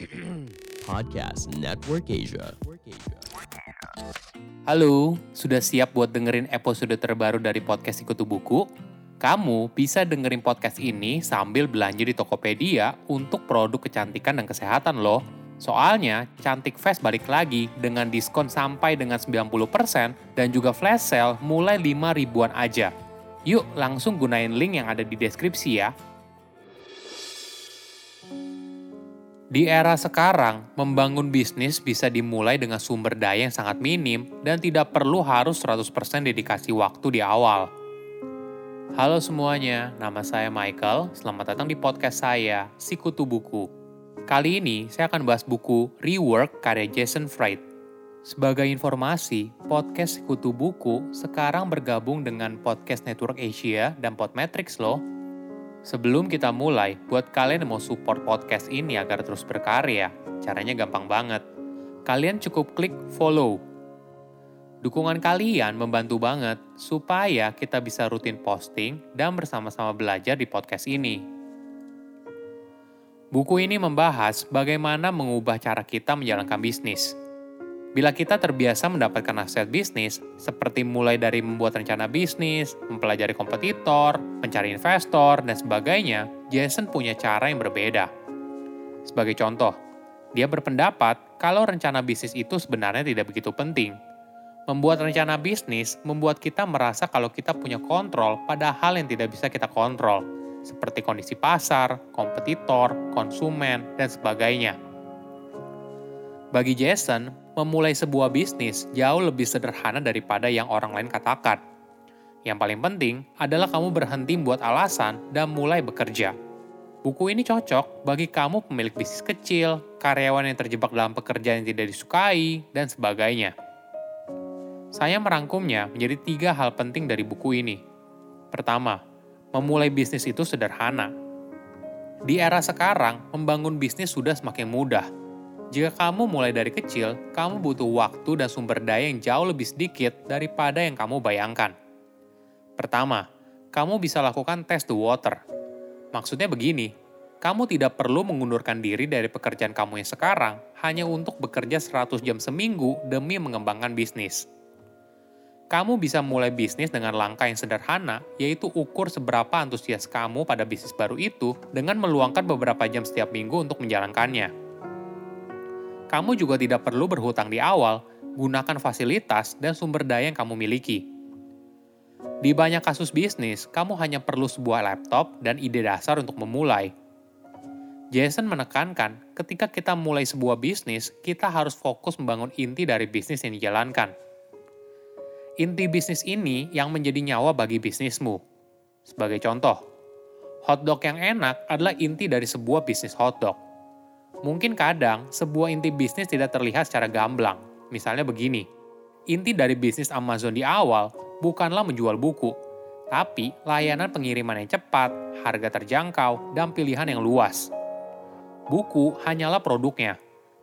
Podcast Network Asia. Halo, sudah siap buat dengerin episode terbaru dari podcast Ikutu Buku? Kamu bisa dengerin podcast ini sambil belanja di Tokopedia untuk produk kecantikan dan kesehatan loh. Soalnya, Cantik Fest balik lagi dengan diskon sampai dengan 90% dan juga flash sale mulai 5 ribuan aja. Yuk langsung gunain link yang ada di deskripsi ya. Di era sekarang, membangun bisnis bisa dimulai dengan sumber daya yang sangat minim dan tidak perlu harus 100% dedikasi waktu di awal. Halo semuanya, nama saya Michael. Selamat datang di podcast saya, Sikutu Buku. Kali ini saya akan bahas buku Rework karya Jason Fried. Sebagai informasi, podcast Sikutu Buku sekarang bergabung dengan Podcast Network Asia dan Podmetrics loh. Sebelum kita mulai, buat kalian yang mau support podcast ini agar terus berkarya, caranya gampang banget. Kalian cukup klik follow. Dukungan kalian membantu banget supaya kita bisa rutin posting dan bersama-sama belajar di podcast ini. Buku ini membahas bagaimana mengubah cara kita menjalankan bisnis. Bila kita terbiasa mendapatkan nasihat bisnis, seperti mulai dari membuat rencana bisnis, mempelajari kompetitor, mencari investor, dan sebagainya, Jason punya cara yang berbeda. Sebagai contoh, dia berpendapat kalau rencana bisnis itu sebenarnya tidak begitu penting. Membuat rencana bisnis membuat kita merasa kalau kita punya kontrol pada hal yang tidak bisa kita kontrol, seperti kondisi pasar, kompetitor, konsumen, dan sebagainya. Bagi Jason, memulai sebuah bisnis jauh lebih sederhana daripada yang orang lain katakan. Yang paling penting adalah kamu berhenti buat alasan dan mulai bekerja. Buku ini cocok bagi kamu pemilik bisnis kecil, karyawan yang terjebak dalam pekerjaan yang tidak disukai, dan sebagainya. Saya merangkumnya menjadi tiga hal penting dari buku ini. Pertama, memulai bisnis itu sederhana. Di era sekarang, membangun bisnis sudah semakin mudah, jika kamu mulai dari kecil, kamu butuh waktu dan sumber daya yang jauh lebih sedikit daripada yang kamu bayangkan. Pertama, kamu bisa lakukan test the water. Maksudnya begini, kamu tidak perlu mengundurkan diri dari pekerjaan kamu yang sekarang hanya untuk bekerja 100 jam seminggu demi mengembangkan bisnis. Kamu bisa mulai bisnis dengan langkah yang sederhana, yaitu ukur seberapa antusias kamu pada bisnis baru itu dengan meluangkan beberapa jam setiap minggu untuk menjalankannya kamu juga tidak perlu berhutang di awal, gunakan fasilitas dan sumber daya yang kamu miliki. Di banyak kasus bisnis, kamu hanya perlu sebuah laptop dan ide dasar untuk memulai. Jason menekankan, ketika kita mulai sebuah bisnis, kita harus fokus membangun inti dari bisnis yang dijalankan. Inti bisnis ini yang menjadi nyawa bagi bisnismu. Sebagai contoh, hotdog yang enak adalah inti dari sebuah bisnis hotdog Mungkin kadang sebuah inti bisnis tidak terlihat secara gamblang. Misalnya begini, inti dari bisnis Amazon di awal bukanlah menjual buku, tapi layanan pengiriman yang cepat, harga terjangkau, dan pilihan yang luas. Buku hanyalah produknya,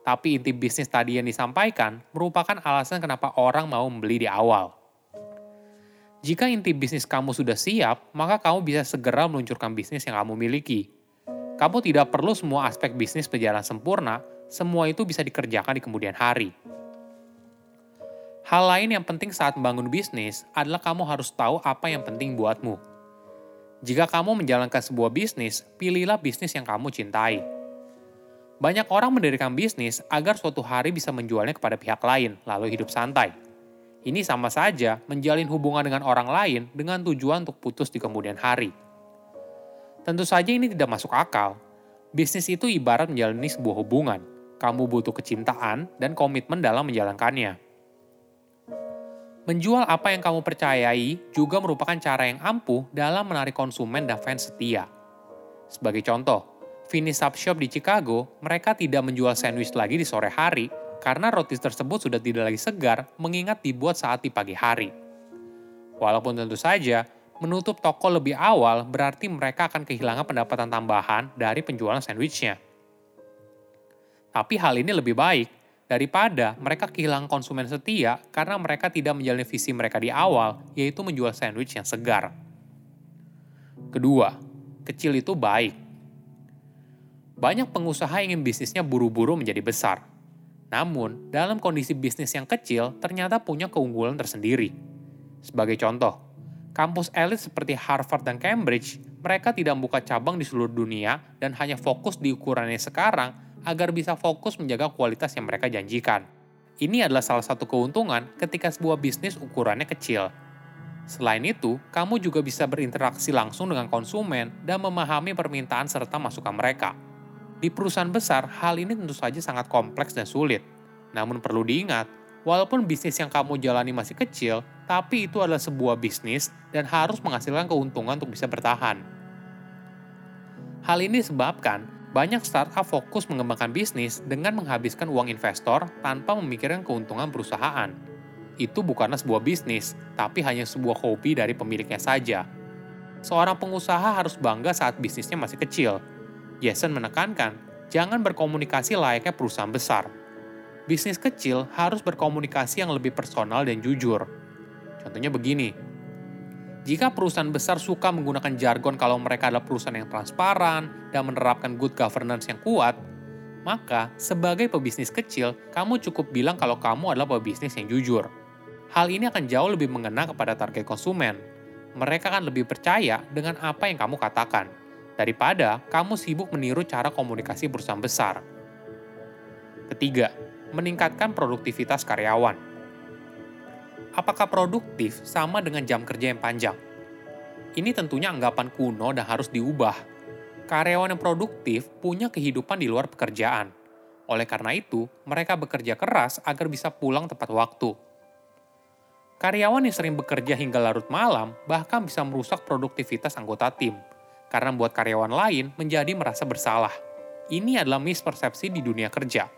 tapi inti bisnis tadi yang disampaikan merupakan alasan kenapa orang mau membeli di awal. Jika inti bisnis kamu sudah siap, maka kamu bisa segera meluncurkan bisnis yang kamu miliki kamu tidak perlu semua aspek bisnis berjalan sempurna, semua itu bisa dikerjakan di kemudian hari. Hal lain yang penting saat membangun bisnis adalah kamu harus tahu apa yang penting buatmu. Jika kamu menjalankan sebuah bisnis, pilihlah bisnis yang kamu cintai. Banyak orang mendirikan bisnis agar suatu hari bisa menjualnya kepada pihak lain, lalu hidup santai. Ini sama saja menjalin hubungan dengan orang lain dengan tujuan untuk putus di kemudian hari. Tentu saja ini tidak masuk akal. Bisnis itu ibarat menjalani sebuah hubungan. Kamu butuh kecintaan dan komitmen dalam menjalankannya. Menjual apa yang kamu percayai juga merupakan cara yang ampuh dalam menarik konsumen dan fans setia. Sebagai contoh, Finish Up Shop di Chicago, mereka tidak menjual sandwich lagi di sore hari karena roti tersebut sudah tidak lagi segar mengingat dibuat saat di pagi hari. Walaupun tentu saja menutup toko lebih awal berarti mereka akan kehilangan pendapatan tambahan dari penjualan sandwichnya. Tapi hal ini lebih baik daripada mereka kehilangan konsumen setia karena mereka tidak menjalani visi mereka di awal, yaitu menjual sandwich yang segar. Kedua, kecil itu baik. Banyak pengusaha ingin bisnisnya buru-buru menjadi besar. Namun, dalam kondisi bisnis yang kecil, ternyata punya keunggulan tersendiri. Sebagai contoh, kampus elit seperti Harvard dan Cambridge, mereka tidak membuka cabang di seluruh dunia dan hanya fokus di ukurannya sekarang agar bisa fokus menjaga kualitas yang mereka janjikan. Ini adalah salah satu keuntungan ketika sebuah bisnis ukurannya kecil. Selain itu, kamu juga bisa berinteraksi langsung dengan konsumen dan memahami permintaan serta masukan mereka. Di perusahaan besar, hal ini tentu saja sangat kompleks dan sulit. Namun perlu diingat, walaupun bisnis yang kamu jalani masih kecil, tapi itu adalah sebuah bisnis dan harus menghasilkan keuntungan untuk bisa bertahan. Hal ini disebabkan banyak startup fokus mengembangkan bisnis dengan menghabiskan uang investor tanpa memikirkan keuntungan perusahaan itu bukanlah sebuah bisnis, tapi hanya sebuah hobi dari pemiliknya saja. Seorang pengusaha harus bangga saat bisnisnya masih kecil. Jason menekankan, jangan berkomunikasi layaknya perusahaan besar. Bisnis kecil harus berkomunikasi yang lebih personal dan jujur. Contohnya begini, jika perusahaan besar suka menggunakan jargon kalau mereka adalah perusahaan yang transparan dan menerapkan good governance yang kuat, maka sebagai pebisnis kecil, kamu cukup bilang kalau kamu adalah pebisnis yang jujur. Hal ini akan jauh lebih mengena kepada target konsumen. Mereka akan lebih percaya dengan apa yang kamu katakan, daripada kamu sibuk meniru cara komunikasi perusahaan besar. Ketiga, meningkatkan produktivitas karyawan. Apakah produktif sama dengan jam kerja yang panjang? Ini tentunya anggapan kuno dan harus diubah. Karyawan yang produktif punya kehidupan di luar pekerjaan. Oleh karena itu, mereka bekerja keras agar bisa pulang tepat waktu Karyawan yang sering bekerja hingga larut malam bahkan bisa merusak produktivitas anggota tim, karena membuat karyawan lain menjadi merasa bersalah. Ini adalah mispersepsi di dunia kerja.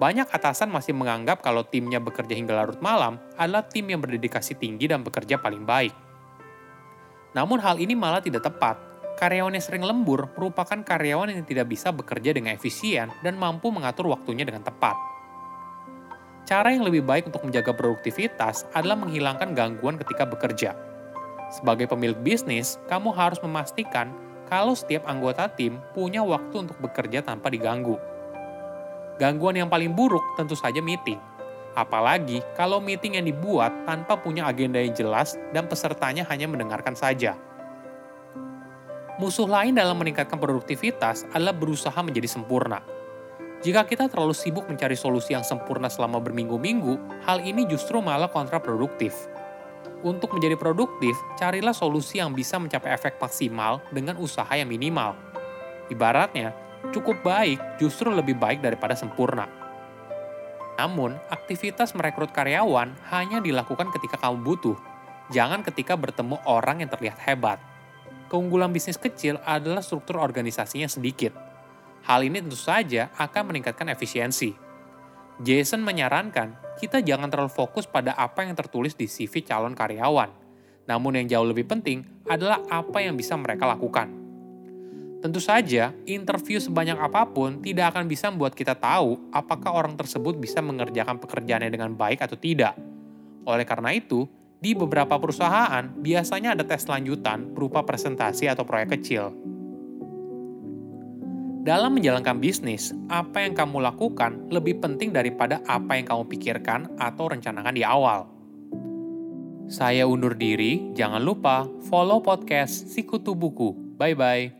Banyak atasan masih menganggap kalau timnya bekerja hingga larut malam adalah tim yang berdedikasi tinggi dan bekerja paling baik. Namun hal ini malah tidak tepat. Karyawan yang sering lembur merupakan karyawan yang tidak bisa bekerja dengan efisien dan mampu mengatur waktunya dengan tepat. Cara yang lebih baik untuk menjaga produktivitas adalah menghilangkan gangguan ketika bekerja. Sebagai pemilik bisnis, kamu harus memastikan kalau setiap anggota tim punya waktu untuk bekerja tanpa diganggu. Gangguan yang paling buruk tentu saja meeting. Apalagi kalau meeting yang dibuat tanpa punya agenda yang jelas dan pesertanya hanya mendengarkan saja. Musuh lain dalam meningkatkan produktivitas adalah berusaha menjadi sempurna jika kita terlalu sibuk mencari solusi yang sempurna selama berminggu-minggu, hal ini justru malah kontraproduktif. Untuk menjadi produktif, carilah solusi yang bisa mencapai efek maksimal dengan usaha yang minimal. Ibaratnya, cukup baik justru lebih baik daripada sempurna. Namun, aktivitas merekrut karyawan hanya dilakukan ketika kamu butuh, jangan ketika bertemu orang yang terlihat hebat. Keunggulan bisnis kecil adalah struktur organisasinya sedikit, Hal ini tentu saja akan meningkatkan efisiensi. Jason menyarankan kita jangan terlalu fokus pada apa yang tertulis di CV calon karyawan. Namun yang jauh lebih penting adalah apa yang bisa mereka lakukan. Tentu saja, interview sebanyak apa pun tidak akan bisa membuat kita tahu apakah orang tersebut bisa mengerjakan pekerjaannya dengan baik atau tidak. Oleh karena itu, di beberapa perusahaan biasanya ada tes lanjutan berupa presentasi atau proyek kecil. Dalam menjalankan bisnis, apa yang kamu lakukan lebih penting daripada apa yang kamu pikirkan atau rencanakan di awal. Saya undur diri, jangan lupa follow podcast Sikutu Buku. Bye-bye.